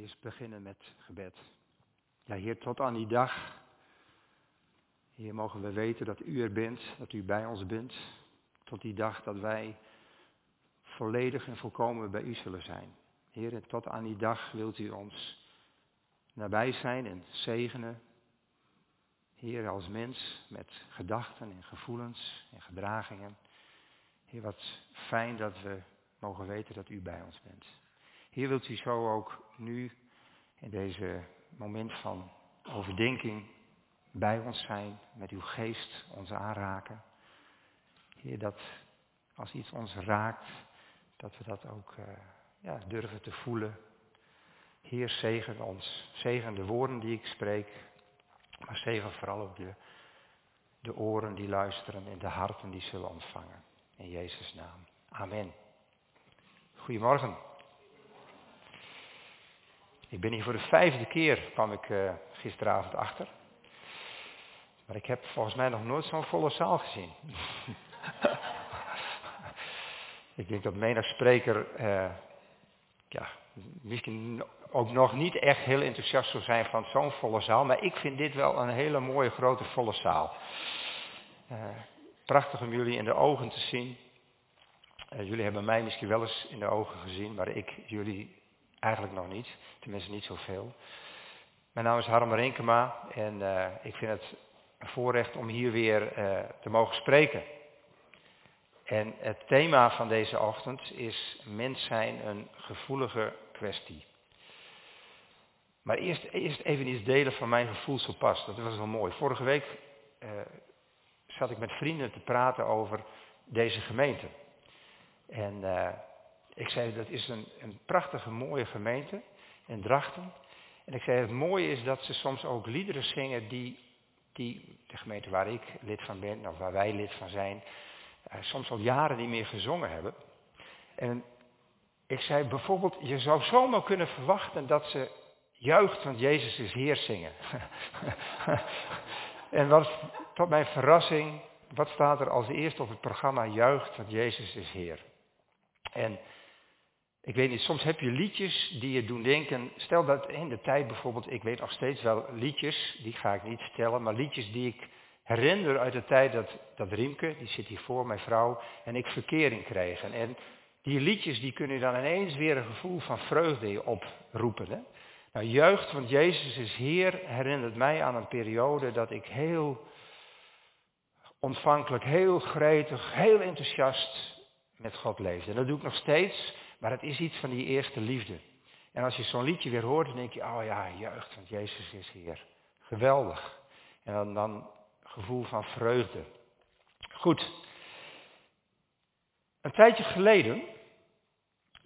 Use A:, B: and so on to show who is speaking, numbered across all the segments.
A: eerst beginnen met gebed. Ja, Heer, tot aan die dag. Hier mogen we weten dat U er bent, dat U bij ons bent. Tot die dag dat wij volledig en volkomen bij U zullen zijn. Heer, en tot aan die dag wilt U ons nabij zijn en zegenen. Heer, als mens met gedachten en gevoelens en gedragingen. Heer, wat fijn dat we mogen weten dat U bij ons bent. Heer, wilt U zo ook nu in deze moment van overdenking bij ons zijn, met uw geest ons aanraken. Heer, dat als iets ons raakt, dat we dat ook uh, ja, durven te voelen. Heer, zegen ons. Zegen de woorden die ik spreek, maar zegen vooral ook de, de oren die luisteren en de harten die zullen ontvangen. In Jezus' naam. Amen. Goedemorgen. Ik ben hier voor de vijfde keer, kwam ik uh, gisteravond achter. Maar ik heb volgens mij nog nooit zo'n volle zaal gezien. ik denk dat menig spreker uh, ja, misschien ook nog niet echt heel enthousiast zou zijn van zo'n volle zaal. Maar ik vind dit wel een hele mooie grote volle zaal. Uh, prachtig om jullie in de ogen te zien. jullie hebben mij misschien wel eens in de ogen gezien, maar ik jullie Eigenlijk nog niet, tenminste niet zoveel. Mijn naam is Harm Renkema en uh, ik vind het een voorrecht om hier weer uh, te mogen spreken. En het thema van deze ochtend is mens zijn een gevoelige kwestie. Maar eerst, eerst even iets delen van mijn gevoel zo pas. Dat was wel mooi. Vorige week uh, zat ik met vrienden te praten over deze gemeente. En ik zei, dat is een, een prachtige, mooie gemeente in Drachten. En ik zei, het mooie is dat ze soms ook liederen zingen die, die de gemeente waar ik lid van ben, of waar wij lid van zijn, uh, soms al jaren niet meer gezongen hebben. En ik zei bijvoorbeeld, je zou zomaar kunnen verwachten dat ze juicht, want Jezus is Heer zingen. en wat, tot mijn verrassing, wat staat er als eerste op het programma? Juicht, want Jezus is Heer. En ik weet niet, soms heb je liedjes die je doen denken. Stel dat in de tijd bijvoorbeeld, ik weet nog steeds wel liedjes, die ga ik niet vertellen, maar liedjes die ik herinner uit de tijd dat, dat Riemke, die zit hier voor, mijn vrouw, en ik verkering kregen. En die liedjes die kunnen dan ineens weer een gevoel van vreugde oproepen. Hè? Nou, jeugd, want Jezus is Heer, herinnert mij aan een periode dat ik heel ontvankelijk, heel gretig, heel enthousiast met God leefde. En dat doe ik nog steeds. Maar het is iets van die eerste liefde. En als je zo'n liedje weer hoort, dan denk je, oh ja, jeugd, want Jezus is hier. Geweldig. En dan, dan gevoel van vreugde. Goed. Een tijdje geleden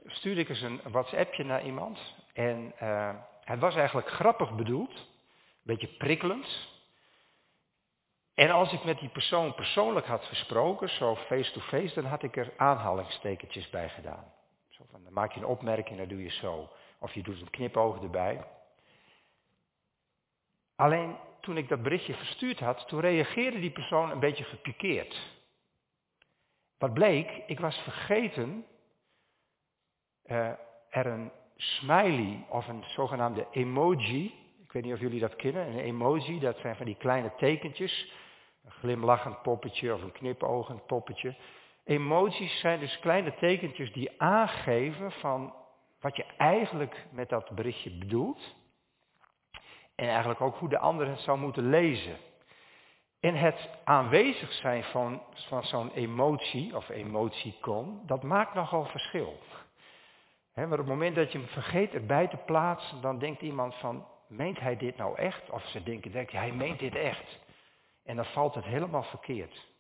A: stuurde ik eens een WhatsAppje naar iemand. En uh, het was eigenlijk grappig bedoeld. Een beetje prikkelend. En als ik met die persoon persoonlijk had gesproken, zo face-to-face, -face, dan had ik er aanhalingstekentjes bij gedaan. Van, dan maak je een opmerking, dan doe je zo. Of je doet een knipoog erbij. Alleen toen ik dat berichtje verstuurd had, toen reageerde die persoon een beetje gepikeerd. Wat bleek, ik was vergeten uh, er een smiley of een zogenaamde emoji, ik weet niet of jullie dat kennen, een emoji, dat zijn van die kleine tekentjes, een glimlachend poppetje of een knipoogend poppetje. Emoties zijn dus kleine tekentjes die aangeven van wat je eigenlijk met dat berichtje bedoelt. En eigenlijk ook hoe de ander het zou moeten lezen. En het aanwezig zijn van, van zo'n emotie of emoticon, dat maakt nogal verschil. Maar op het moment dat je hem vergeet erbij te plaatsen, dan denkt iemand van, meent hij dit nou echt? Of ze denken, denk, hij meent dit echt. En dan valt het helemaal verkeerd.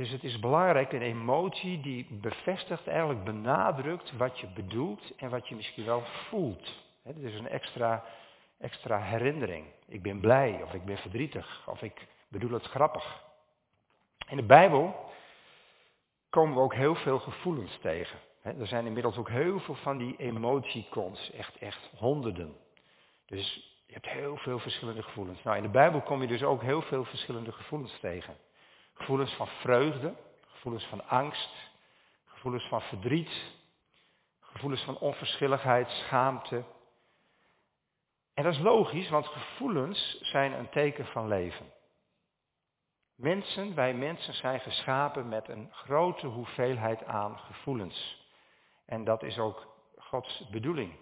A: Dus het is belangrijk, een emotie die bevestigt, eigenlijk benadrukt wat je bedoelt en wat je misschien wel voelt. Het is een extra, extra herinnering. Ik ben blij of ik ben verdrietig of ik bedoel het grappig. In de Bijbel komen we ook heel veel gevoelens tegen. Er zijn inmiddels ook heel veel van die emoticons, echt, echt honderden. Dus je hebt heel veel verschillende gevoelens. Nou, in de Bijbel kom je dus ook heel veel verschillende gevoelens tegen. Gevoelens van vreugde, gevoelens van angst, gevoelens van verdriet, Gevoelens van onverschilligheid, schaamte. En dat is logisch, want gevoelens zijn een teken van leven. Mensen, wij mensen zijn geschapen met een grote hoeveelheid aan gevoelens. En dat is ook Gods bedoeling.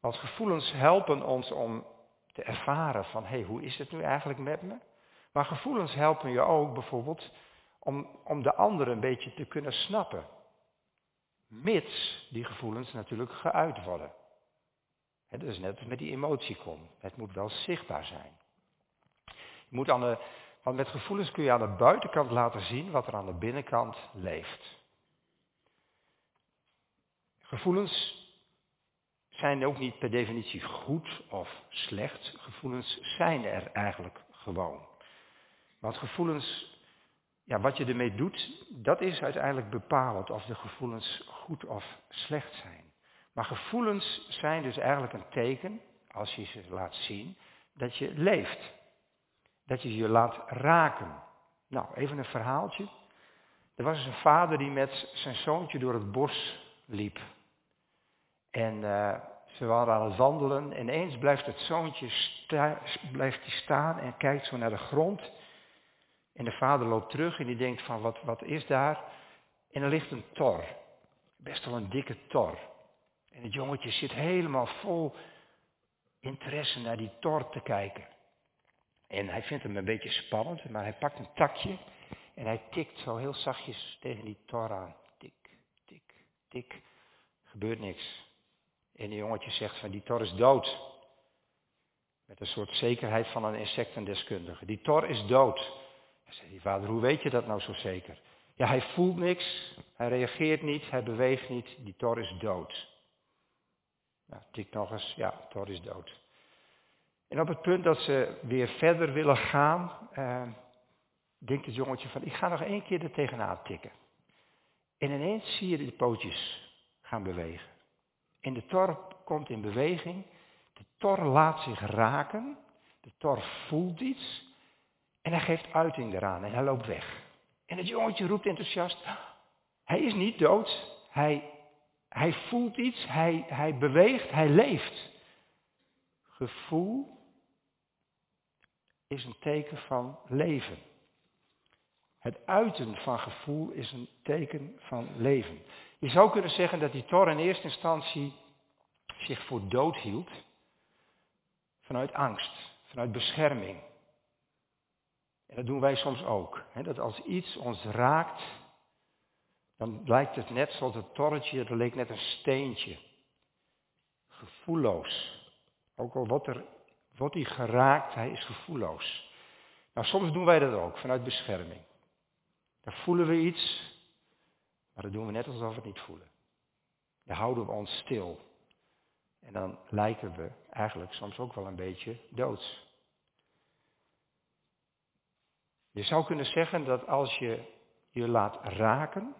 A: Want gevoelens helpen ons om te ervaren van, hé, hey, hoe is het nu eigenlijk met me? Maar gevoelens helpen je ook bijvoorbeeld om, om de ander een beetje te kunnen snappen. Mits die gevoelens natuurlijk geuit worden. Het is net als met die emotiecon. Het moet wel zichtbaar zijn. Je moet aan de, want met gevoelens kun je aan de buitenkant laten zien wat er aan de binnenkant leeft. Gevoelens zijn ook niet per definitie goed of slecht. Gevoelens zijn er eigenlijk gewoon. Want gevoelens, ja, wat je ermee doet, dat is uiteindelijk bepalend of de gevoelens goed of slecht zijn. Maar gevoelens zijn dus eigenlijk een teken, als je ze laat zien, dat je leeft. Dat je je laat raken. Nou, even een verhaaltje. Er was eens een vader die met zijn zoontje door het bos liep. En uh, ze waren aan het wandelen. En ineens blijft het zoontje blijft die staan en kijkt zo naar de grond. En de vader loopt terug en die denkt van wat, wat is daar? En er ligt een tor. Best wel een dikke tor. En het jongetje zit helemaal vol interesse naar die tor te kijken. En hij vindt hem een beetje spannend, maar hij pakt een takje en hij tikt zo heel zachtjes tegen die tor aan. Tik, tik, tik. Gebeurt niks. En die jongetje zegt van die tor is dood. Met een soort zekerheid van een insectendeskundige. Die tor is dood. Hij zegt die vader, hoe weet je dat nou zo zeker? Ja, hij voelt niks, hij reageert niet, hij beweegt niet, die tor is dood. Nou, tik nog eens, ja, Thor is dood. En op het punt dat ze weer verder willen gaan, eh, denkt het jongetje van, ik ga nog één keer er tegenaan tikken. En ineens zie je de pootjes gaan bewegen. En de tor komt in beweging. De tor laat zich raken. De tor voelt iets. En hij geeft uiting eraan en hij loopt weg. En het jongetje roept enthousiast, hij is niet dood. Hij hij voelt iets, hij, hij beweegt, hij leeft. Gevoel is een teken van leven. Het uiten van gevoel is een teken van leven. Je zou kunnen zeggen dat die Tor in eerste instantie zich voor dood hield vanuit angst, vanuit bescherming. En dat doen wij soms ook. Hè, dat als iets ons raakt, dan lijkt het net zoals het torretje, er leek net een steentje. Gevoelloos. Ook al wordt, er, wordt hij geraakt, hij is gevoelloos. Nou, soms doen wij dat ook, vanuit bescherming. Dan voelen we iets, maar dan doen we net alsof we het niet voelen. Dan houden we ons stil. En dan lijken we eigenlijk soms ook wel een beetje doods. Je zou kunnen zeggen dat als je je laat raken,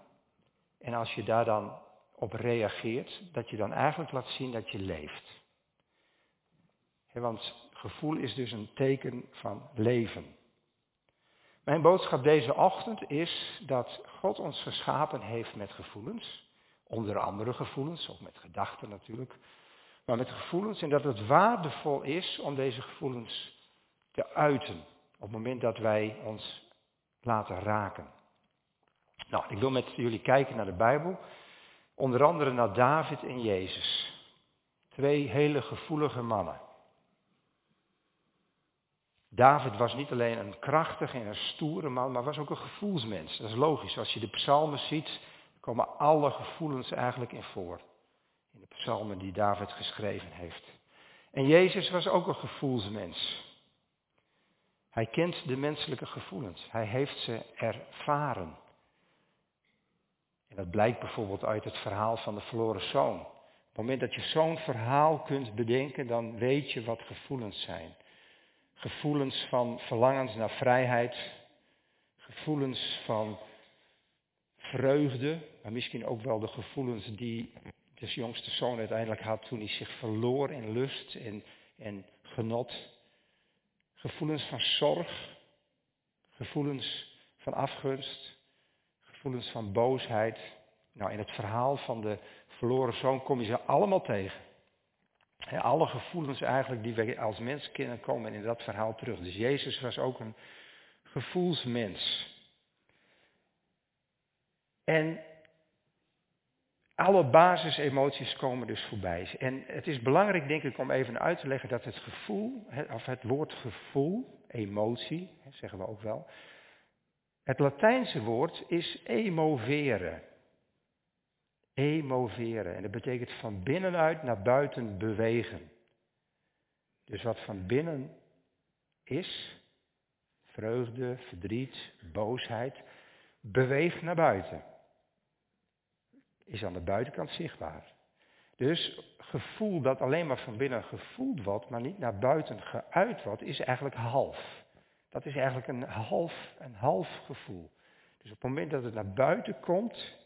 A: en als je daar dan op reageert, dat je dan eigenlijk laat zien dat je leeft. want gevoel is dus een teken van leven. Mijn boodschap deze ochtend is dat God ons geschapen heeft met gevoelens. Onder andere gevoelens, ook met gedachten natuurlijk. Maar met gevoelens en dat het waardevol is om deze gevoelens te uiten. Op het moment dat wij ons laten raken. Nou, ik wil met jullie kijken naar de Bijbel. Onder andere naar David en Jezus. Twee hele gevoelige mannen. David was niet alleen een krachtige en een stoere man, maar was ook een gevoelsmens. Dat is logisch. Als je de psalmen ziet, komen alle gevoelens eigenlijk in voor. In de psalmen die David geschreven heeft. En Jezus was ook een gevoelsmens. Hij kent de menselijke gevoelens. Hij heeft ze ervaren. En dat blijkt bijvoorbeeld uit het verhaal van de verloren zoon. Op het moment dat je zo'n verhaal kunt bedenken, dan weet je wat gevoelens zijn. Gevoelens van verlangens naar vrijheid, gevoelens van vreugde, maar misschien ook wel de gevoelens die de jongste zoon uiteindelijk had toen hij zich verloor in lust en, en genot. Gevoelens van zorg, gevoelens van afgunst, gevoelens van boosheid, Nou, in het verhaal van de verloren zoon kom je ze allemaal tegen. alle gevoelens eigenlijk die wij als mens kennen komen in dat verhaal terug. Dus Jezus was ook een gevoelsmens. En alle basisemoties komen dus voorbij. En het is belangrijk, denk ik, om even uit te leggen dat het gevoel, of het woord gevoel, emotie, zeggen we ook wel, het Latijnse woord is emoveren. Emoveren. En dat betekent van binnenuit naar buiten bewegen. Dus wat van binnen is, vreugde, verdriet, boosheid, beweegt naar buiten is aan de buitenkant zichtbaar. Dus gevoel dat alleen maar van binnen gevoeld wordt, maar niet naar buiten geuit wordt, is eigenlijk half. Dat is eigenlijk een half, een half gevoel. Dus op het moment dat het naar buiten komt,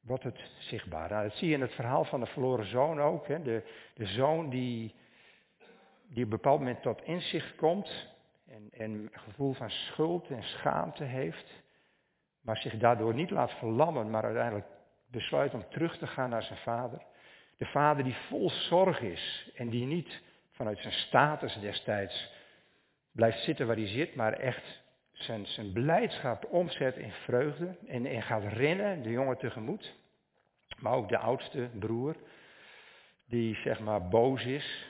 A: wordt het zichtbaar. Nou, dat zie je in het verhaal van de verloren zoon ook. Hè. De, de zoon die, die op een bepaald moment tot inzicht komt en, en een gevoel van schuld en schaamte heeft maar zich daardoor niet laat verlammen, maar uiteindelijk besluit om terug te gaan naar zijn vader. De vader die vol zorg is en die niet vanuit zijn status destijds blijft zitten waar hij zit, maar echt zijn, zijn blijdschap omzet in vreugde en, en gaat rennen de jongen tegemoet. Maar ook de oudste broer, die zeg maar boos is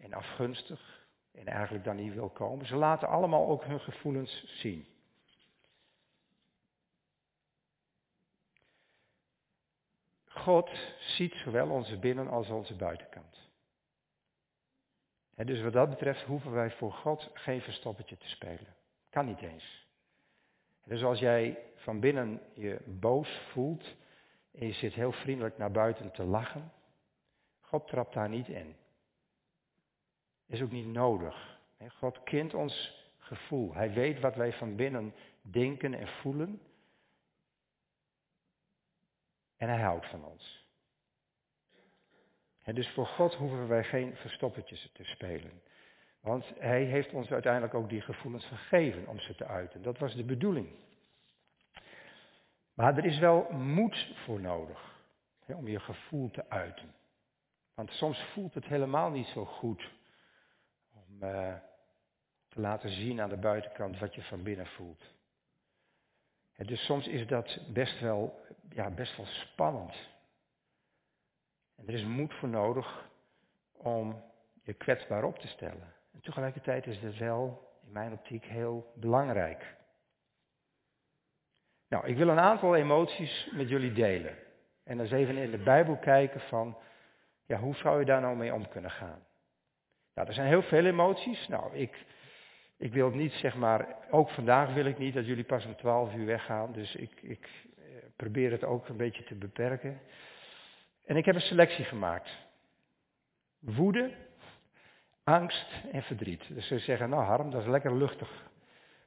A: en afgunstig en eigenlijk dan niet wil komen. Ze laten allemaal ook hun gevoelens zien. God ziet zowel onze binnen- als onze buitenkant. dus wat dat betreft hoeven wij voor God geen verstoppertje te spelen. Kan niet eens. Dus als jij van binnen je boos voelt en je zit heel vriendelijk naar buiten te lachen, God trapt daar niet in. Is ook niet nodig. God kent ons gevoel. Hij weet wat wij van binnen denken en voelen. En hij houdt van ons. Dus voor God hoeven wij geen verstoppertjes te spelen. Want hij heeft ons uiteindelijk ook die gevoelens gegeven om ze te uiten. Dat was de bedoeling. Maar er is wel moed voor nodig hè, om je gevoel te uiten. Want soms voelt het helemaal niet zo goed om uh, te laten zien aan de buitenkant wat je van binnen voelt. Dus soms is dat best wel ja, best wel spannend. En er is moed voor nodig om je kwetsbaar op te stellen. En tegelijkertijd is dat wel, in mijn optiek, heel belangrijk. Nou, ik wil een aantal emoties met jullie delen. En eens even in de Bijbel kijken van, ja, hoe zou je daar nou mee om kunnen gaan? Nou, er zijn heel veel emoties. Nou, ik, ik wil niet, zeg maar, ook vandaag wil ik niet dat jullie pas om 12 uur weggaan. Dus ik, ik probeer het ook een beetje te beperken. En ik heb een selectie gemaakt. Woede, angst en verdriet. Dus ze zeggen, nou Harm, dat is lekker luchtig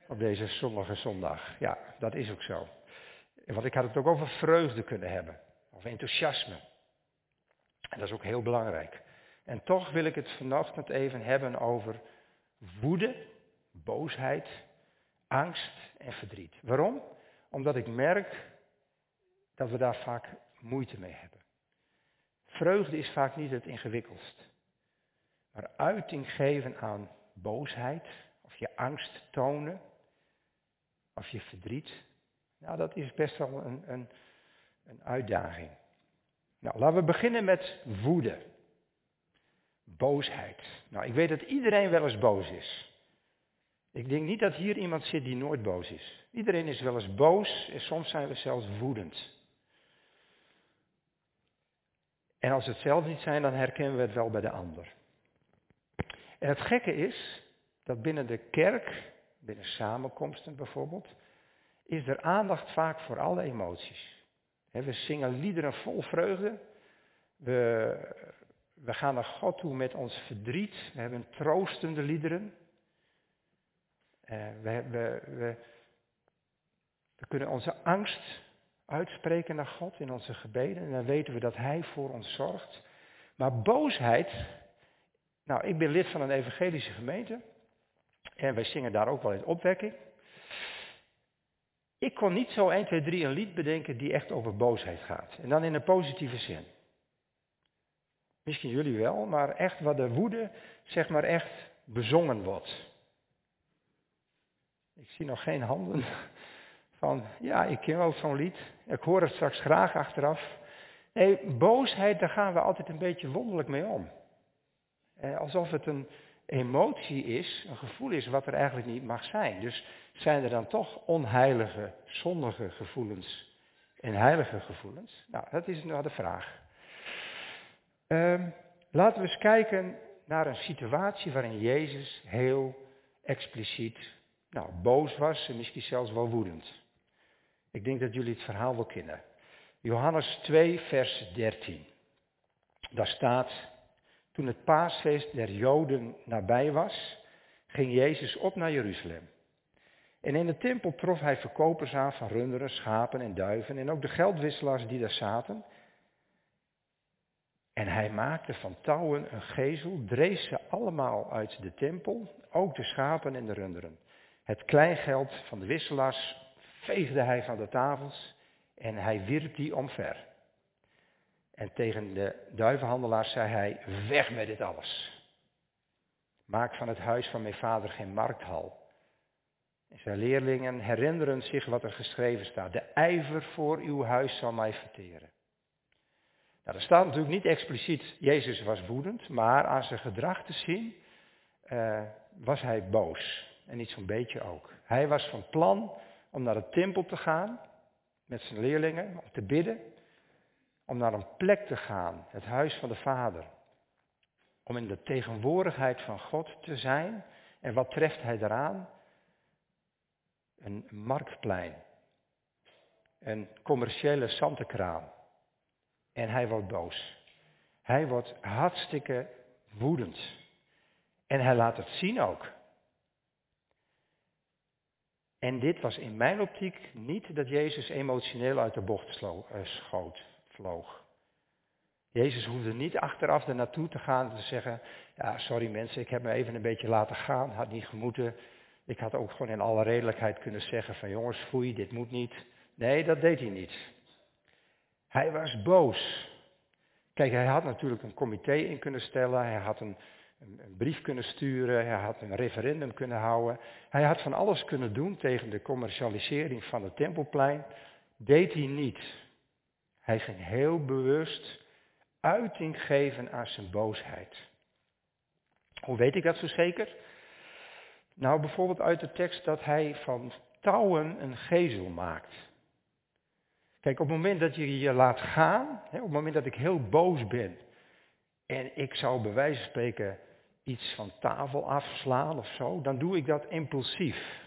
A: op deze zonnige zondag. Ja, dat is ook zo. Want ik had het ook over vreugde kunnen hebben. Of enthousiasme. En dat is ook heel belangrijk. En toch wil ik het vanochtend even hebben over woede, boosheid, angst en verdriet. Waarom? Omdat ik merk dat we daar vaak moeite mee hebben. Vreugde is vaak niet het ingewikkeldst. Maar uiting geven aan boosheid, of je angst tonen, of je verdriet, nou dat is best wel een, een, een uitdaging. Nou, laten we beginnen met woede. Boosheid. Nou, ik weet dat iedereen wel eens boos is. Ik denk niet dat hier iemand zit die nooit boos is. Iedereen is wel eens boos en soms zijn we zelfs woedend. En als het zelf niet zijn, dan herkennen we het wel bij de ander. En het gekke is dat binnen de kerk, binnen samenkomsten bijvoorbeeld, is er aandacht vaak voor alle emoties. We zingen liederen vol vreugde. We, we gaan naar God toe met ons verdriet. We hebben troostende liederen. Eh, we, we, we, kunnen onze angst uitspreken naar God in onze gebeden. En dan weten we dat Hij voor ons zorgt. Maar boosheid. Nou, ik ben lid van een evangelische gemeente. En wij zingen daar ook wel in opwekking. Ik kon niet zo 1, 2, 3 een lied bedenken die echt over boosheid gaat. En dan in een positieve zin. Misschien jullie wel, maar echt waar de woede, zeg maar echt bezongen wordt. Ik zie nog geen handen van, ja, ik ken wel zo'n lied. Ik hoor het straks graag achteraf. Nee, boosheid, daar gaan we altijd een beetje wonderlijk mee om. Eh, alsof het een emotie is, een gevoel is wat er eigenlijk niet mag zijn. Dus zijn er dan toch onheilige, zondige gevoelens en heilige gevoelens? Nou, dat is nou de vraag. Um, laten we eens kijken naar een situatie waarin Jezus heel expliciet nou, boos was en misschien zelfs wel woedend. Ik denk dat jullie het verhaal wel kennen. Johannes 2, vers 13. Daar staat, toen het paasfeest der Joden nabij was, ging Jezus op naar Jeruzalem. En in de tempel trof hij verkopers aan van runderen, schapen en duiven en ook de geldwisselaars die daar zaten. En hij maakte van touwen een gezel, dreef ze allemaal uit de tempel, ook de schapen en de runderen. Het kleingeld van de wisselaars veegde hij van de tafels en hij wierp die omver. En tegen de duivenhandelaars zei hij, weg met dit alles. Maak van het huis van mijn vader geen markthal. En zijn leerlingen herinneren zich wat er geschreven staat. De ijver voor uw huis zal mij verteren. Nou, staat natuurlijk niet expliciet, Jezus was woedend, maar aan zijn gedrag te zien uh, was hij boos. En niet zo'n beetje ook. Hij was van plan om naar de tempel te gaan met zijn leerlingen, om te bidden. Om naar een plek te gaan, het huis van de Vader. Om in de tegenwoordigheid van God te zijn. En wat treft hij daaraan? Een marktplein. Een commerciële zantenkraam. En hij wordt boos. Hij wordt hartstikke woedend. En hij laat het zien ook. En dit was in mijn optiek niet dat Jezus emotioneel uit de bocht eh, schoot, vloog. Jezus hoefde niet achteraf er naartoe te gaan en te zeggen, ja sorry mensen, ik heb me even een beetje laten gaan, had niet gemoeten. Ik had ook gewoon in alle redelijkheid kunnen zeggen van jongens, foei, dit moet niet. Nee, dat deed hij niet. Hij was boos. Kijk, hij had natuurlijk een comité in kunnen stellen, hij had een, een, een, brief kunnen sturen, hij had een referendum kunnen houden. Hij had van alles kunnen doen tegen de commercialisering van het Tempelplein. Deed hij niet. Hij ging heel bewust uiting geven aan zijn boosheid. Hoe weet ik dat zo zeker? Nou, bijvoorbeeld uit de tekst dat hij van touwen een gezel maakt. Kijk, op het moment dat je je laat gaan, op het moment dat ik heel boos ben en ik zou bij wijze van spreken iets van tafel afslaan of zo, dan doe ik dat impulsief.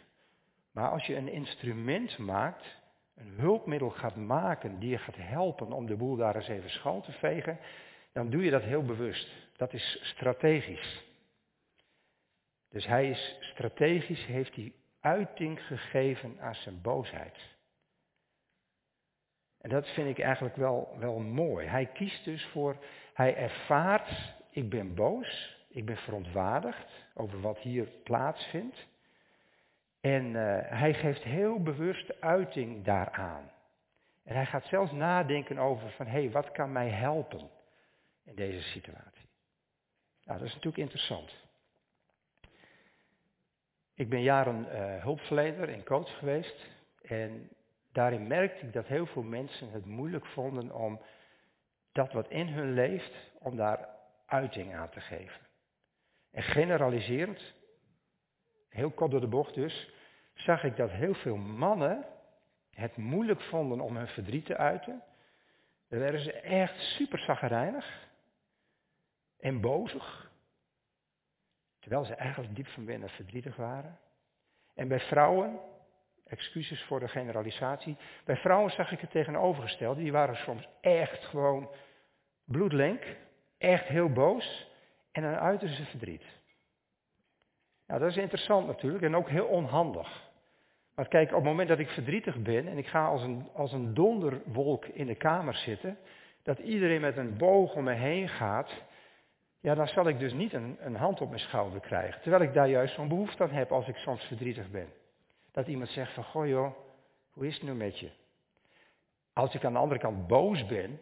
A: Maar als je een instrument maakt, een hulpmiddel gaat maken die je gaat helpen om de boel daar eens even schoon te vegen, dan doe je dat heel bewust. Dat is strategisch. Dus hij is strategisch, heeft hij uiting gegeven aan zijn boosheid. En dat vind ik eigenlijk wel, wel mooi. Hij kiest dus voor, hij ervaart, ik ben boos, ik ben verontwaardigd over wat hier plaatsvindt. En uh, hij geeft heel bewust uiting daaraan. En hij gaat zelfs nadenken over van, hé, hey, wat kan mij helpen in deze situatie? Nou, dat is natuurlijk interessant. Ik ben jaren uh, hulpverlener en coach geweest. En daarin merkte ik dat heel veel mensen het moeilijk vonden om dat wat in hun leeft, om daar uiting aan te geven. En generaliserend, heel kort door de bocht dus, zag ik dat heel veel mannen het moeilijk vonden om hun verdriet te uiten. Dan werden ze echt super zaggerijnig en bozig. Terwijl ze eigenlijk diep van binnen verdrietig waren. En bij vrouwen, excuses voor de generalisatie, bij vrouwen zag ik het tegenovergestelde. Die waren soms echt gewoon bloedlenk, echt heel boos. En dan uiten ze verdriet. Nou, dat is interessant natuurlijk en ook heel onhandig. Maar kijk, op het moment dat ik verdrietig ben en ik ga als een, als een donderwolk in de kamer zitten, dat iedereen met een boog om me heen gaat, ja, dan zal ik dus niet een, een hand op mijn schouder krijgen. Terwijl ik daar juist zo'n behoefte aan heb als ik soms verdrietig ben. Dat iemand zegt van, goh joh, Hoe is het nu met je? Als ik aan de andere kant boos ben,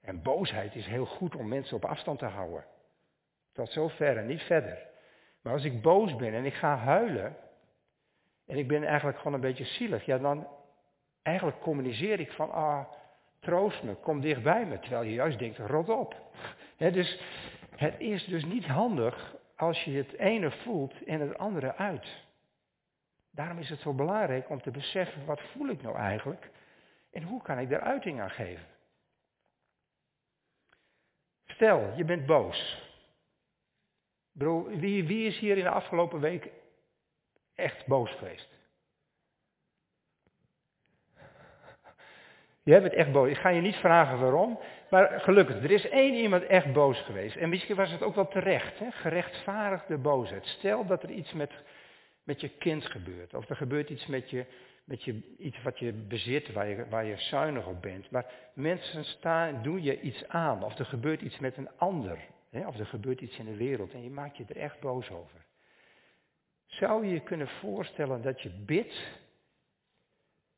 A: en boosheid is heel goed om mensen op afstand te houden. Tot zover en niet verder. Maar als ik boos ben en ik ga huilen, en ik ben eigenlijk gewoon een beetje zielig, ja dan eigenlijk communiceer ik van, ah, troost me, kom dichtbij me. Terwijl je juist denkt, rot op. dus het is dus niet handig als je het ene voelt en het andere uit. Daarom is het zo belangrijk om te beseffen, wat voel ik nou eigenlijk? En hoe kan ik daar uiting aan geven? Stel, je bent boos. Bro, wie, wie is hier in de afgelopen week echt boos geweest? Jij bent echt boos. Ik ga je niet vragen waarom, maar gelukkig, er is één iemand echt boos geweest. En misschien was het ook wel terecht, hè? gerechtvaardigde boosheid. Stel dat er iets met, met je kind gebeurt, of er gebeurt iets met je, met je, iets wat je bezit, waar je, waar je zuinig op bent. Maar mensen staan, doen je iets aan, of er gebeurt iets met een ander, hè? of er gebeurt iets in de wereld en je maakt je er echt boos over. Zou je je kunnen voorstellen dat je bidt,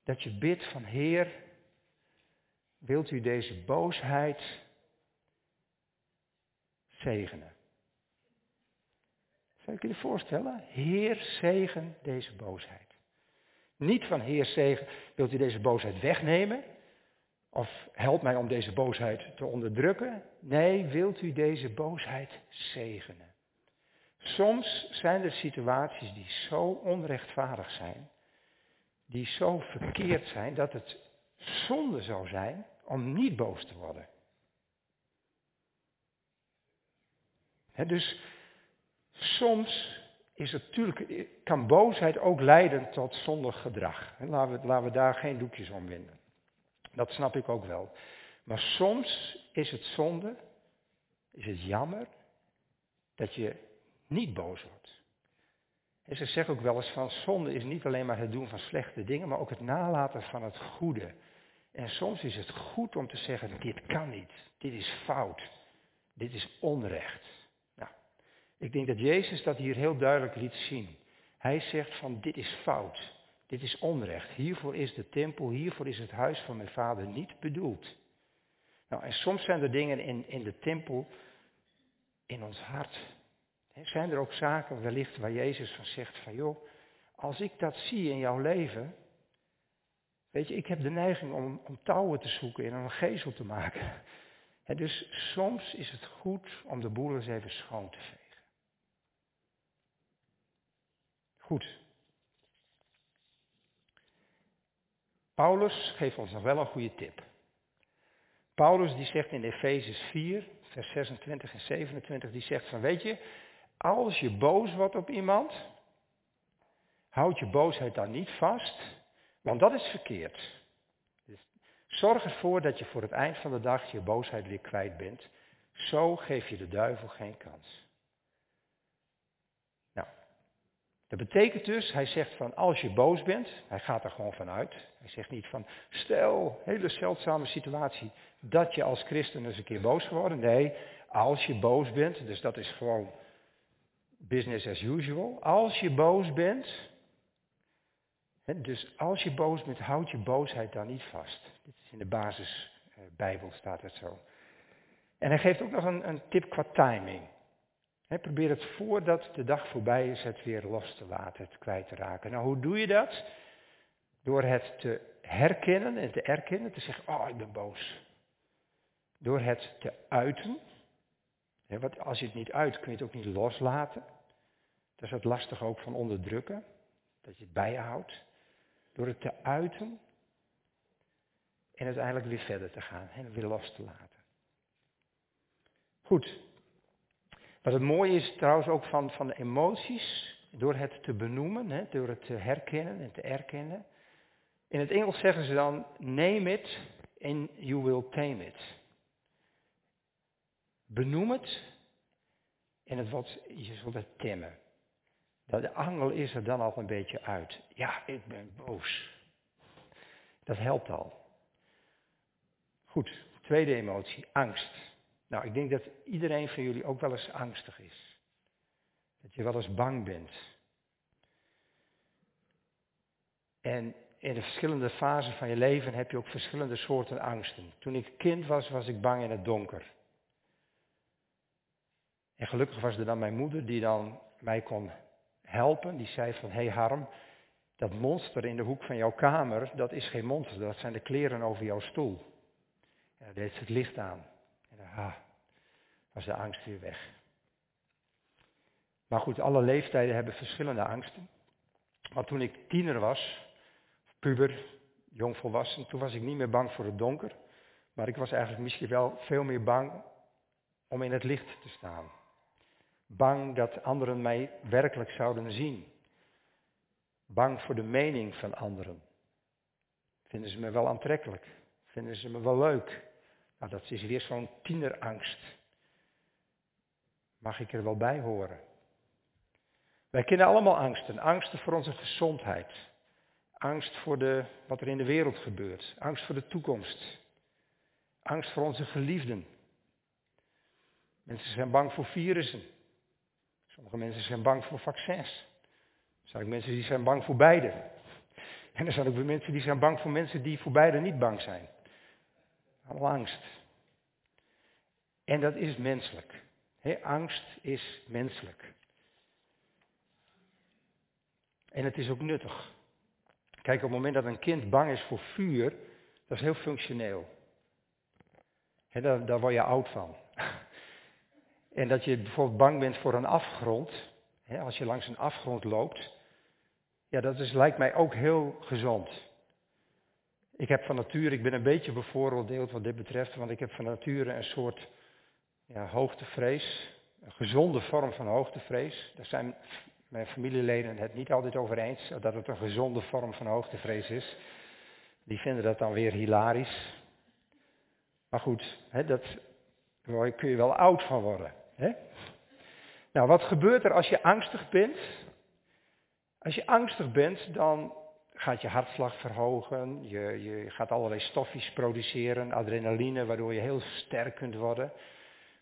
A: dat je bidt van Heer, wilt u deze boosheid zegenen? Zou je je voorstellen? Heer, zegen deze boosheid. Niet van Heer, zegen, wilt u deze boosheid wegnemen? Of help mij om deze boosheid te onderdrukken? Nee, wilt u deze boosheid zegenen? Soms zijn er situaties die zo onrechtvaardig zijn, die zo verkeerd zijn, dat het zonde zou zijn om niet boos te worden. dus soms is natuurlijk, kan boosheid ook leiden tot zondig gedrag. laten, we, laten we daar geen doekjes om winden. Dat snap ik ook wel. Maar soms is het zonde, is het jammer, dat je niet boos wordt. En ze zeggen ook wel eens van zonde is niet alleen maar het doen van slechte dingen, maar ook het nalaten van het goede. En soms is het goed om te zeggen, dit kan niet, dit is fout, dit is onrecht. Ik denk dat Jezus dat hier heel duidelijk liet zien. Hij zegt van, dit is fout, dit is onrecht. Hiervoor is de tempel, hiervoor is het huis van mijn vader niet bedoeld. Nou, en soms zijn er dingen in, in de tempel, in ons hart. zijn er ook zaken wellicht waar Jezus van zegt van, joh, als ik dat zie in jouw leven, Weet je, ik heb de neiging om, om touwen te zoeken en een gezel te maken. dus soms is het goed om de boel eens even schoon te vegen. Goed. Paulus geeft ons nog wel een goede tip. Paulus die zegt in Efezes 4, vers 26 en 27, die zegt van weet je, als je boos wordt op iemand, houd je boosheid dan niet vast, want dat is verkeerd. Dus zorg ervoor dat je voor het eind van de dag je boosheid weer kwijt bent. Zo geef je de duivel geen kans. Nou, dat betekent dus, hij zegt van als je boos bent, hij gaat er gewoon vanuit. Hij zegt niet van stel, hele zeldzame situatie, dat je als christen eens een keer boos geworden. Nee, als je boos bent, dus dat is gewoon business as usual. Als je boos bent, dus als je boos bent, houd je boosheid dan niet vast. Dit is in de basisbijbel staat het zo. En hij geeft ook nog een, een tip qua timing. Probeer het voordat de dag voorbij is het weer los te laten, het kwijt te raken. Nou, hoe doe je dat? Door het te herkennen en te erkennen, te zeggen, oh ik ben boos. Door het te uiten. want als je het niet uit, kun je het ook niet loslaten. Dat is het lastig ook van onderdrukken. Dat je het bijhoudt. Door het te uiten en uiteindelijk weer verder te gaan en weer los te laten. Goed. Wat het mooie is trouwens ook van, van de emoties, door het te benoemen, hè, door het te herkennen en te erkennen. In het Engels zeggen ze dan, name it and you will tame it. Benoem het en het wordt, je zult het temmen. De angel is er dan al een beetje uit. Ja, ik ben boos. Dat helpt al. Goed, tweede emotie, angst. Nou, ik denk dat iedereen van jullie ook wel eens angstig is. Dat je wel eens bang bent. En in de verschillende fasen van je leven heb je ook verschillende soorten angsten. Toen ik kind was, was ik bang in het donker. En gelukkig was er dan mijn moeder die dan mij kon helpen. Die zei van, hé hey Harm, dat monster in de hoek van jouw kamer, dat is geen monster, dat zijn de kleren over jouw stoel. En dan deed ze het licht aan. Ah, was de angst weer weg. Maar goed, alle leeftijden hebben verschillende angsten. Maar toen ik tiener was, puber, jongvolwassen, toen was ik niet meer bang voor het donker. Maar ik was eigenlijk misschien wel veel meer bang om in het licht te staan. Bang dat anderen mij werkelijk zouden zien. Bang voor de mening van anderen. Vinden ze me wel aantrekkelijk? Vinden ze me wel leuk? Nou, dat is weer zo'n tienerangst. Mag ik er wel bij horen? Wij kennen allemaal angsten. Angsten voor onze gezondheid. Angst voor de, wat er in de wereld gebeurt. Angst voor de toekomst. Angst voor onze geliefden. Mensen zijn bang voor virussen. Sommige mensen zijn bang voor vaccins. Er zijn ook mensen die zijn bang voor beide. En er zijn ook mensen die zijn bang voor mensen die voor beide niet bang zijn. Angst. En dat is menselijk. angst is menselijk. En het is ook nuttig. Kijk, op het moment dat een kind bang is voor vuur, dat is heel functioneel. daar, daar word je oud van. En dat je bijvoorbeeld bang bent voor een afgrond, als je langs een afgrond loopt, ja, dat is, lijkt mij ook heel gezond. Ik heb van nature, ik ben een beetje bevooroordeeld wat dit betreft, want ik heb van nature een soort ja, hoogtevrees, een gezonde vorm van hoogtevrees. Daar zijn mijn familieleden het niet altijd over eens, dat het een gezonde vorm van hoogtevrees is. Die vinden dat dan weer hilarisch. Maar goed, hè, dat, daar kun je wel oud van worden. Hè? Nou, wat gebeurt er als je angstig bent? Als je angstig bent, dan gaat je hartslag verhogen, je, je gaat allerlei stofjes produceren, adrenaline, waardoor je heel sterk kunt worden.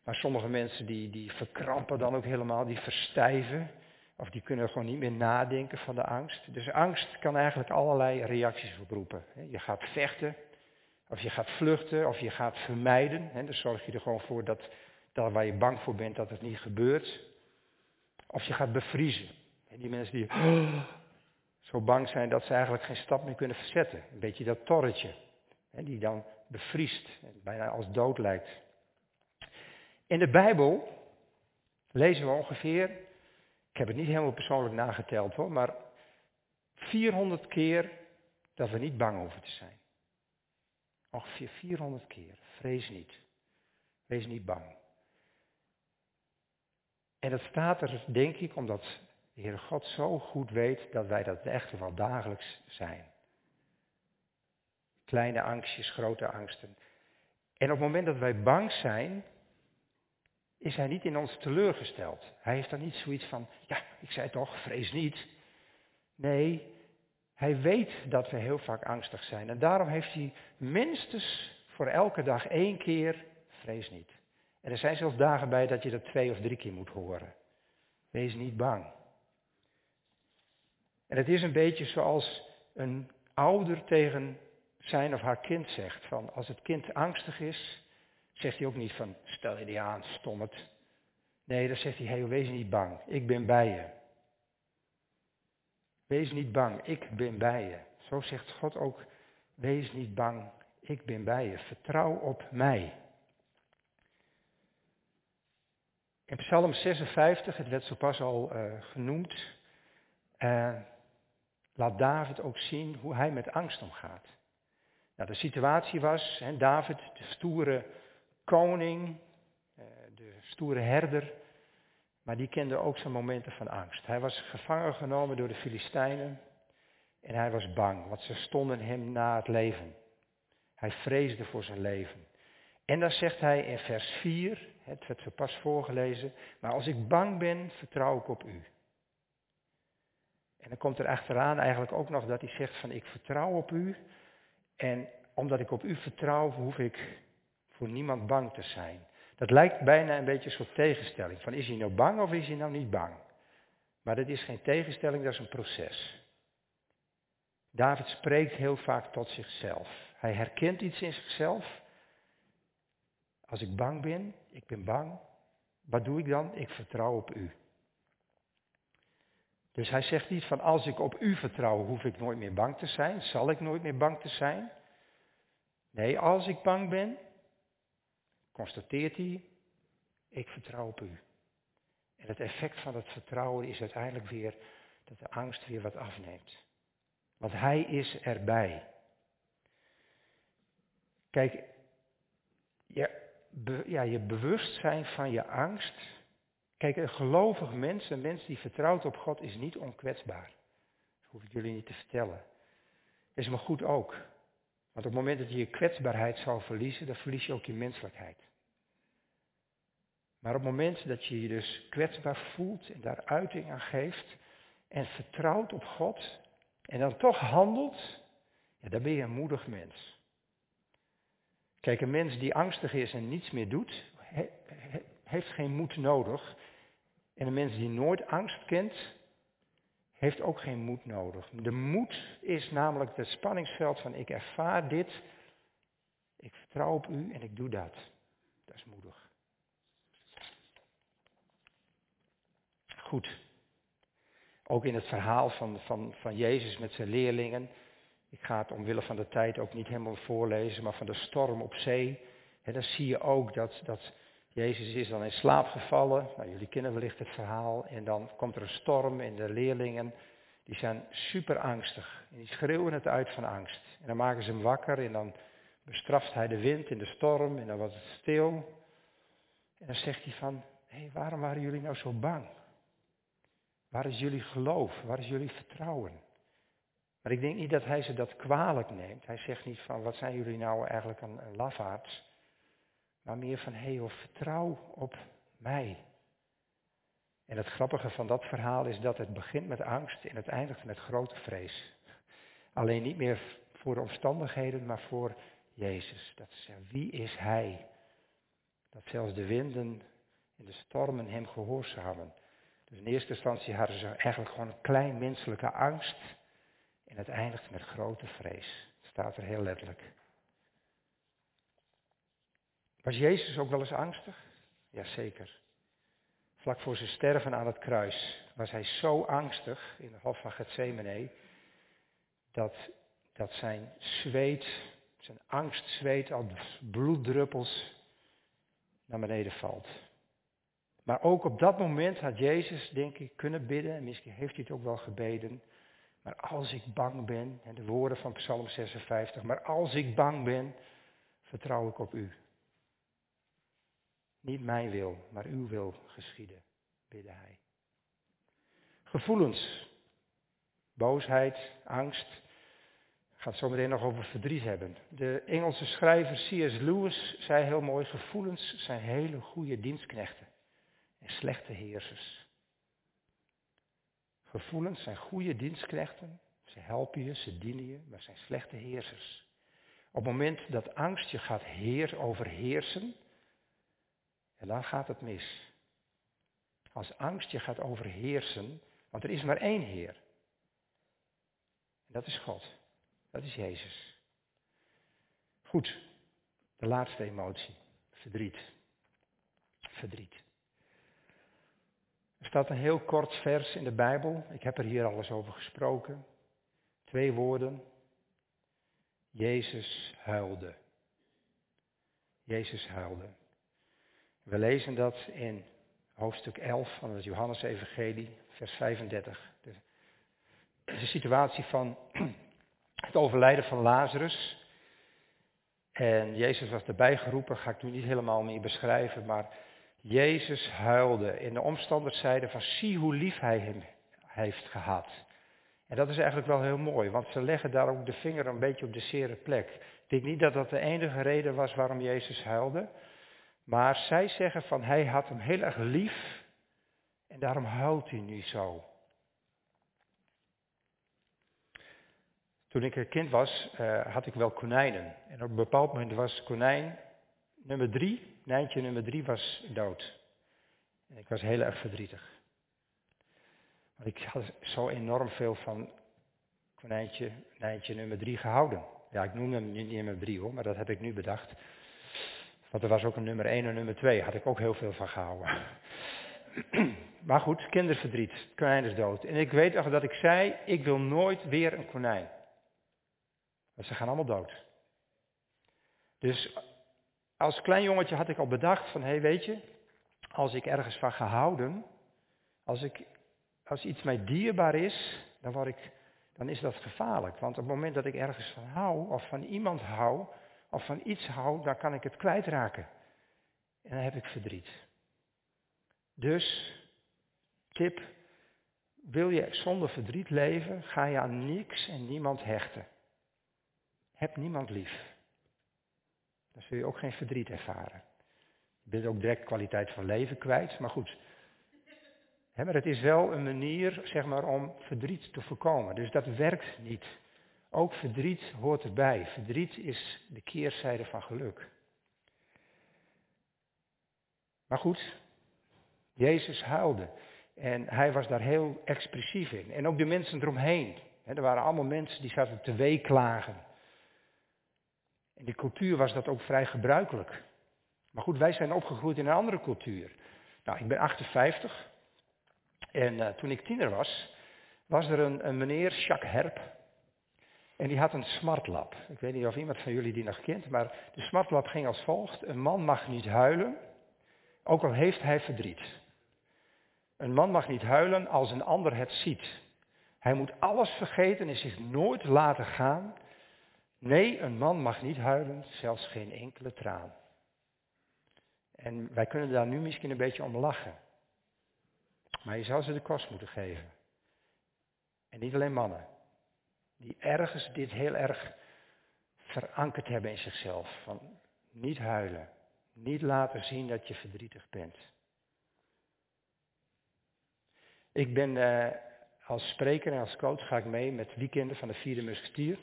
A: Maar sommige mensen die, die verkrampen dan ook helemaal, die verstijven. Of die kunnen gewoon niet meer nadenken van de angst. Dus angst kan eigenlijk allerlei reacties oproepen. Je gaat vechten, of je gaat vluchten, of je gaat vermijden. Dan zorg je er gewoon voor dat dat waar je bang voor bent dat het niet gebeurt. Of je gaat bevriezen. En die mensen die zo bang zijn dat ze eigenlijk geen stap meer kunnen verzetten. Een beetje dat torretje. Die dan bevriest bijna als dood lijkt. In de Bijbel lezen we ongeveer, ik heb het niet helemaal persoonlijk nageteld hoor, maar 400 keer dat we niet bang hoeven te zijn. Ongeveer 400 keer. Vrees niet. Wees niet bang. En dat staat er, denk ik, omdat de Heere God zo goed weet dat wij dat echt wel dagelijks zijn. Kleine angstjes, grote angsten. En op het moment dat wij bang zijn, is hij niet in ons teleurgesteld. Hij heeft dan niet zoiets van, ja, ik zei toch, vrees niet. Nee, hij weet dat we heel vaak angstig zijn. En daarom heeft hij minstens voor elke dag één keer, vrees niet. En er zijn zelfs dagen bij dat je dat twee of drie keer moet horen. Wees niet bang. En het is een beetje zoals een ouder tegen zijn of haar kind zegt. Van als het kind angstig is, zegt hij ook niet van stel je die aan, stom het. Nee, dan zegt hij, hey, wees niet bang, ik ben bij je. Wees niet bang, ik ben bij je. Zo zegt God ook, wees niet bang, ik ben bij je. Vertrouw op mij. In Psalm 56, het werd zo pas al uh, genoemd, uh, laat David ook zien hoe hij met angst omgaat. Nou, de situatie was, David, de stoere koning, uh, de stoere herder, maar die kende ook zijn momenten van angst. Hij was gevangen genomen door de Filistijnen en hij was bang, want ze stonden hem na het leven. Hij vreesde voor zijn leven. En dan zegt hij in vers 4, het werd zo pas voorgelezen, maar als ik bang ben, vertrouw ik op u. En dan komt er achteraan eigenlijk ook nog dat hij zegt van ik vertrouw op u. En omdat ik op u vertrouw, hoef ik voor niemand bang te zijn. Dat lijkt bijna een beetje een soort tegenstelling. Van is hij nou bang of is hij nou niet bang? Maar dat is geen tegenstelling, dat is een proces. David spreekt heel vaak tot zichzelf. Hij herkent iets in zichzelf. Als ik bang ben, ik ben bang. Wat doe ik dan? Ik vertrouw op u. Dus hij zegt niet van als ik op u vertrouw, hoef ik nooit meer bang te zijn, zal ik nooit meer bang te zijn. Nee, als ik bang ben, constateert hij, ik vertrouw op u. En het effect van het vertrouwen is uiteindelijk weer dat de angst weer wat afneemt. Want hij is erbij. Kijk, je, ja, je bewustzijn van je angst. Kijk, een gelovig mens, een mens die vertrouwt op God, is niet onkwetsbaar. Dat hoef ik jullie niet te vertellen. Dat is maar goed ook. Want op het moment dat je je kwetsbaarheid zou verliezen, dan verlies je ook je menselijkheid. Maar op het moment dat je je dus kwetsbaar voelt en daar uiting aan geeft en vertrouwt op God en dan toch handelt, ja, dan ben je een moedig mens. Kijk, een mens die angstig is en niets meer doet, heeft geen moed nodig. En een mens die nooit angst kent, heeft ook geen moed nodig. De moed is namelijk het spanningsveld van ik ervaar dit, ik vertrouw op u en ik doe dat. Dat is moedig. Goed. Ook in het verhaal van, van, van Jezus met zijn leerlingen. Ik ga het omwille van de tijd ook niet helemaal voorlezen, maar van de storm op zee. En dan zie je ook dat, dat Jezus is dan in slaap gevallen. Nou, jullie kennen wellicht het verhaal. En dan komt er een storm en de leerlingen die zijn super angstig. En die schreeuwen het uit van angst. En dan maken ze hem wakker en dan bestraft hij de wind in de storm en dan wordt het stil. En dan zegt hij van, hé, waarom waren jullie nou zo bang? Waar is jullie geloof? Waar is jullie vertrouwen? Maar ik denk niet dat hij ze dat kwalijk neemt. Hij zegt niet van, wat zijn jullie nou eigenlijk een, een lafaards? Maar meer van, hé hey, vertrouw op mij. En het grappige van dat verhaal is dat het begint met angst en het eindigt met grote vrees. Alleen niet meer voor de omstandigheden, maar voor Jezus. Dat ze wie is Hij? Dat zelfs de winden en de stormen Hem gehoorzamen. Dus in eerste instantie hadden ze eigenlijk gewoon een klein menselijke angst. En het eindigt met grote vrees. Het staat er heel letterlijk. Was Jezus ook wel eens angstig? Jazeker. Vlak voor zijn sterven aan het kruis was hij zo angstig in de hof van Gethsemane dat, dat zijn zweet, zijn angstzweet als bloeddruppels naar beneden valt. Maar ook op dat moment had Jezus, denk ik, kunnen bidden, en misschien heeft hij het ook wel gebeden, maar als ik bang ben, en de woorden van Psalm 56, maar als ik bang ben, vertrouw ik op u. Niet mijn wil, maar uw wil geschieden, bidde hij. Gevoelens, boosheid, angst, gaat zo meteen nog over verdriet hebben. De Engelse schrijver C.S. Lewis zei heel mooi, gevoelens zijn hele goede dienstknechten en slechte heersers. Gevoelens zijn goede dienstknechten. Ze helpen je, ze dienen je, maar zijn slechte heersers. Op het moment dat angst je gaat heer, overheersen, en dan gaat het mis. Als angst je gaat overheersen, want er is maar één Heer. En dat is God. Dat is Jezus. Goed, de laatste emotie. Verdriet. Verdriet. Er staat een heel kort vers in de Bijbel. Ik heb er hier alles over gesproken. Twee woorden. Jezus huilde. Jezus huilde. We lezen dat in hoofdstuk 11 van het Johannesevangelie, vers 35. De, de situatie van het overlijden van Lazarus. En Jezus was erbij geroepen, ga ik nu niet helemaal meer beschrijven, maar Jezus huilde. En de omstanders zeiden van zie hoe lief hij hem heeft gehad. En dat is eigenlijk wel heel mooi, want ze leggen daar ook de vinger een beetje op de zere plek. Ik denk niet dat dat de enige reden was waarom Jezus huilde. Maar zij zeggen van hij had hem heel erg lief en daarom huilt hij nu zo. Toen ik een kind was, uh, had ik wel konijnen. En op een bepaald moment was konijn nummer drie, Nijntje nummer drie was dood. En ik was heel erg verdrietig. Want ik had zo enorm veel van, konijntje, konijntje nummer drie gehouden. Ja, ik noem hem niet nummer drie hoor, maar dat heb ik nu bedacht. Want er was ook een nummer 1 en nummer 2, had ik ook heel veel van gehouden. Maar goed, kinderverdriet, konijn is dood. En ik weet dat ik zei, ik wil nooit weer een konijn. Want ze gaan allemaal dood. Dus als klein jongetje had ik al bedacht van, hé hey, weet je, als ik ergens van gehouden, als, ik, als iets mij dierbaar is, dan, word ik, dan is dat gevaarlijk. Want op het moment dat ik ergens van hou, of van iemand hou, of van iets hou, dan kan ik het kwijtraken. En dan heb ik verdriet. Dus, tip, wil je zonder verdriet leven, ga je aan niks en niemand hechten. Heb niemand lief. Dan zul je ook geen verdriet ervaren. Je bent ook direct kwaliteit van leven kwijt, maar goed. maar het is wel een manier, zeg maar, om verdriet te voorkomen. Dus dat werkt niet. Ook verdriet hoort erbij. Verdriet is de keerzijde van geluk. Maar goed, Jezus huilde. En hij was daar heel expressief in. En ook de mensen eromheen. er waren allemaal mensen die zaten te weeklagen. In de cultuur was dat ook vrij gebruikelijk. Maar goed, wij zijn opgegroeid in een andere cultuur. Nou, ik ben 58. En uh, toen ik tiener was, was er een, een meneer, Jacques Herp. En die had een smartlab. Ik weet niet of iemand van jullie die nog kent, maar de smartlab ging als volgt. Een man mag niet huilen, ook al heeft hij verdriet. Een man mag niet huilen als een ander het ziet. Hij moet alles vergeten en zich nooit laten gaan. Nee, een man mag niet huilen, zelfs geen enkele traan. En wij kunnen daar nu misschien een beetje om lachen. Maar je zou ze de kost moeten geven. En niet alleen mannen. Die ergens dit heel erg verankerd hebben in zichzelf. Van niet huilen. Niet laten zien dat je verdrietig bent. Ik ben uh, als spreker en als coach ga ik mee met weekenden van de vierde musketier.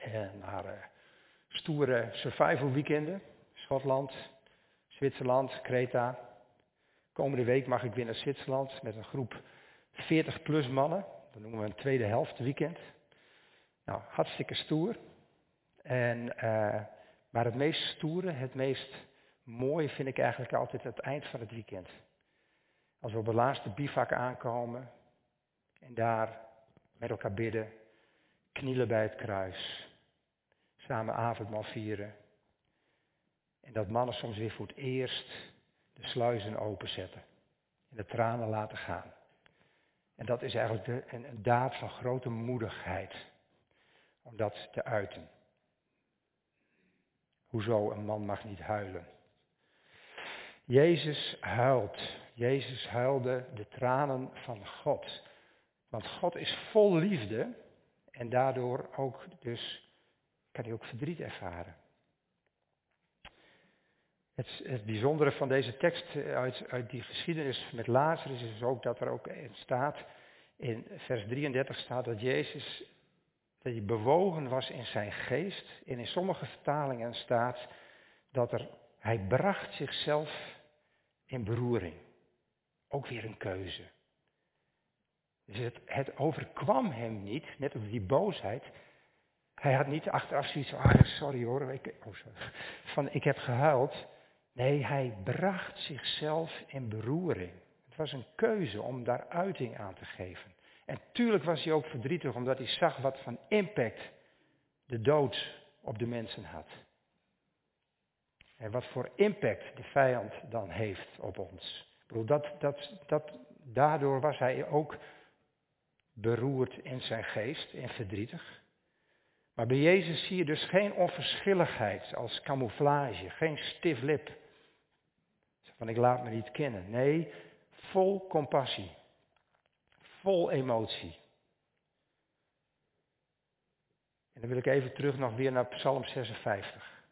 A: En naar uh, stoere survival weekenden. Schotland, Zwitserland, Kreta. Komende week mag ik weer naar Zwitserland met een groep 40 plus mannen. Dat noemen we een tweede helft weekend. Nou, hartstikke stoer. En, uh, maar het meest stoere, het meest mooie vind ik eigenlijk altijd het eind van het weekend. Als we op de laatste bivak aankomen en daar met elkaar bidden, knielen bij het kruis, samen avondmaal vieren. En dat mannen soms weer voor het eerst de sluizen openzetten en de tranen laten gaan. En dat is eigenlijk de, een daad van grote moedigheid om dat te uiten. Hoezo een man mag niet huilen? Jezus huilt. Jezus huilde de tranen van God. Want God is vol liefde en daardoor ook dus kan hij ook verdriet ervaren. Het, het bijzondere van deze tekst uit, uit die geschiedenis met Lazarus is ook dat er ook staat, in vers 33 staat dat Jezus dat hij bewogen was in zijn geest. En in sommige vertalingen staat dat er, hij bracht zichzelf in beroering. Ook weer een keuze. Dus het, het overkwam hem niet, net als die boosheid. Hij had niet achteraf zoiets van, ah, sorry hoor, ik, oh sorry, van ik heb gehuild. Nee, hij bracht zichzelf in beroering. Het was een keuze om daar uiting aan te geven. En tuurlijk was hij ook verdrietig omdat hij zag wat van impact de dood op de mensen had. En wat voor impact de vijand dan heeft op ons. Ik bedoel, dat, dat, dat, daardoor was hij ook beroerd in zijn geest en verdrietig. Maar bij Jezus zie je dus geen onverschilligheid als camouflage, geen stif lip. Van ik laat me niet kennen. Nee, vol compassie vol emotie. En dan wil ik even terug nog weer naar Psalm 56.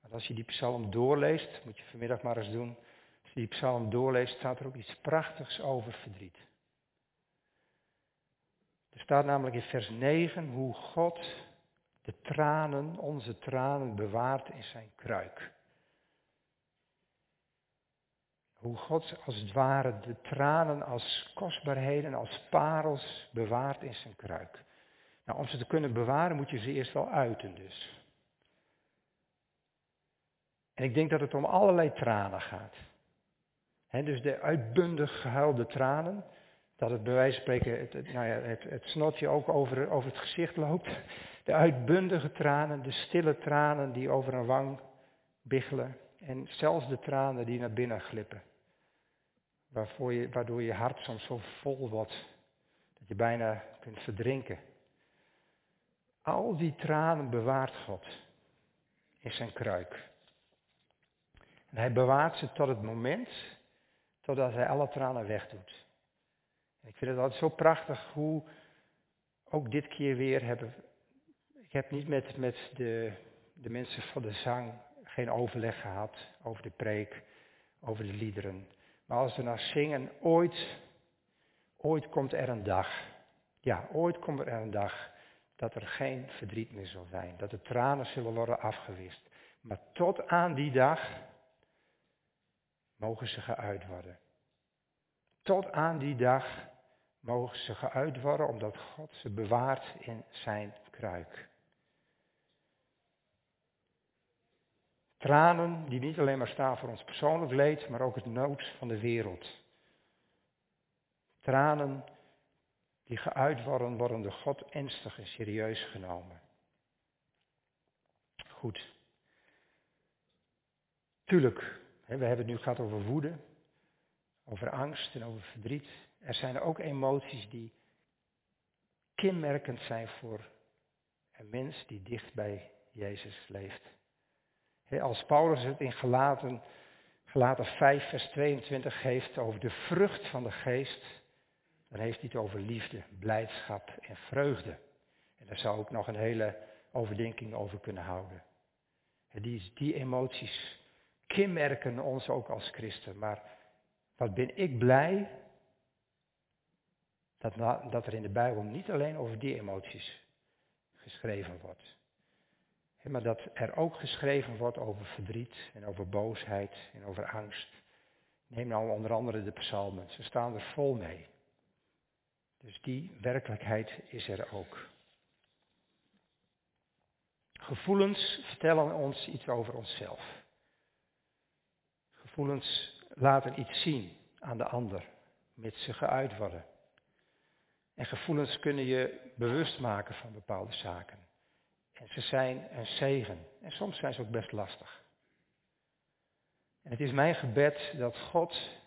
A: Want als je die psalm doorleest, moet je vanmiddag maar eens doen. Als je die psalm doorleest, staat er ook iets prachtigs over verdriet. Er staat namelijk in vers 9 hoe God de tranen, onze tranen, bewaart in zijn kruik. Hoe God als het ware de tranen als kostbaarheden, als parels bewaart in zijn kruik. Nou, om ze te kunnen bewaren moet je ze eerst wel uiten dus. En ik denk dat het om allerlei tranen gaat. dus de uitbundig gehuilde tranen, dat het bij wijze van spreken het, nou ja, het, het snotje ook over, over het gezicht loopt. De uitbundige tranen, de stille tranen die over een wang biggelen. En zelfs de tranen die naar binnen glippen. Waarvoor je, waardoor je hart soms zo vol wordt dat je bijna kunt verdrinken. Al die tranen bewaart God in zijn kruik. En hij bewaart ze tot het moment totdat hij alle tranen wegdoet. En ik vind het altijd zo prachtig hoe ook dit keer weer hebben. Ik heb niet met, met de, de mensen van de zang geen overleg gehad over de preek, over de liederen. Maar als we naar zingen, ooit, ooit komt er een dag. Ja, ooit komt er een dag dat er geen verdriet meer zal zijn. Dat de tranen zullen worden afgewist. Maar tot aan die dag mogen ze geuit worden. Tot aan die dag mogen ze geuit worden omdat God ze bewaart in zijn kruik. Tranen die niet alleen maar staan voor ons persoonlijk leed, maar ook het nood van de wereld. Tranen die geuit worden, worden door God ernstig en serieus genomen. Goed. Tuurlijk, we hebben het nu gehad over woede, over angst en over verdriet. Er zijn ook emoties die kenmerkend zijn voor een mens die dicht bij Jezus leeft. Als Paulus het in Gelaten, Gelaten 5, vers 22 geeft over de vrucht van de geest, dan heeft hij het over liefde, blijdschap en vreugde. En daar zou ik nog een hele overdenking over kunnen houden. Die, die emoties kenmerken ons ook als christen. Maar wat ben ik blij dat, dat er in de Bijbel niet alleen over die emoties geschreven wordt. Maar dat er ook geschreven wordt over verdriet en over boosheid en over angst. Neem nou onder andere de psalmen. Ze staan er vol mee. Dus die werkelijkheid is er ook. Gevoelens vertellen ons iets over onszelf. Gevoelens laten iets zien aan de ander, mits ze geuit worden. En gevoelens kunnen je bewust maken van bepaalde zaken. Ze zijn een zegen. En soms zijn ze ook best lastig. En het is mijn gebed dat God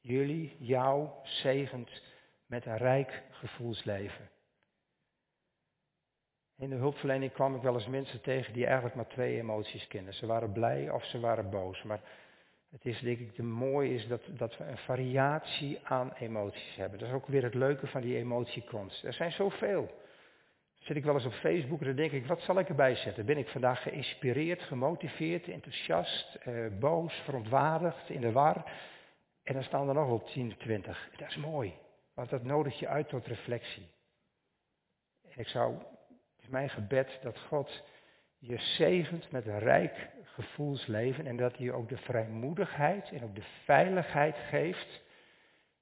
A: jullie, jou, zegent met een rijk gevoelsleven. In de hulpverlening kwam ik wel eens mensen tegen die eigenlijk maar twee emoties kennen. Ze waren blij of ze waren boos. Maar het is denk ik, de mooi is dat, dat we een variatie aan emoties hebben. Dat is ook weer het leuke van die emotiekunst. Er zijn zoveel. Zit ik wel eens op Facebook en dan denk ik, wat zal ik erbij zetten? Ben ik vandaag geïnspireerd, gemotiveerd, enthousiast, eh, boos, verontwaardigd, in de war? En dan staan er nog wel 10, 20. Dat is mooi, want dat nodigt je uit tot reflectie. En ik zou, het is mijn gebed dat God je zegent met een rijk gevoelsleven en dat hij je ook de vrijmoedigheid en ook de veiligheid geeft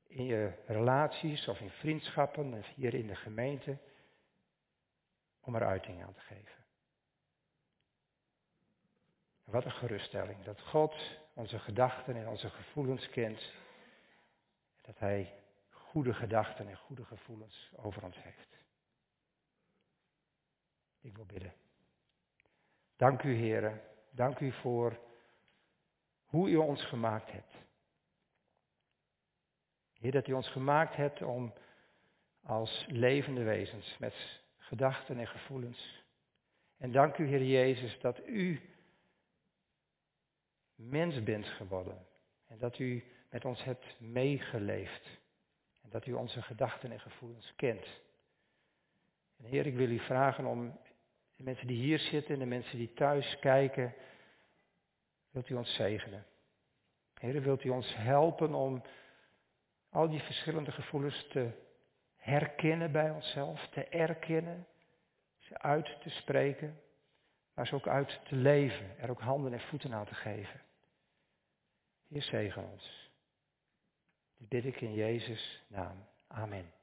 A: in je relaties of in vriendschappen of hier in de gemeente om er uiting aan te geven. Wat een geruststelling dat God onze gedachten en onze gevoelens kent en dat Hij goede gedachten en goede gevoelens over ons heeft. Ik wil bidden. Dank u, heren. Dank u voor hoe u ons gemaakt hebt. Heer, dat u ons gemaakt hebt om als levende wezens met gedachten en gevoelens. En dank u, Heer Jezus, dat u mens bent geworden. En dat u met ons hebt meegeleefd. En dat u onze gedachten en gevoelens kent. En Heer, ik wil u vragen om de mensen die hier zitten en de mensen die thuis kijken, wilt u ons zegenen. Heer, wilt u ons helpen om al die verschillende gevoelens te herkennen bij onszelf, te erkennen, ze uit te spreken, maar ze ook uit te leven, er ook handen en voeten aan te geven. Heer, zegen ons. Dit bid ik in Jezus' naam. Amen.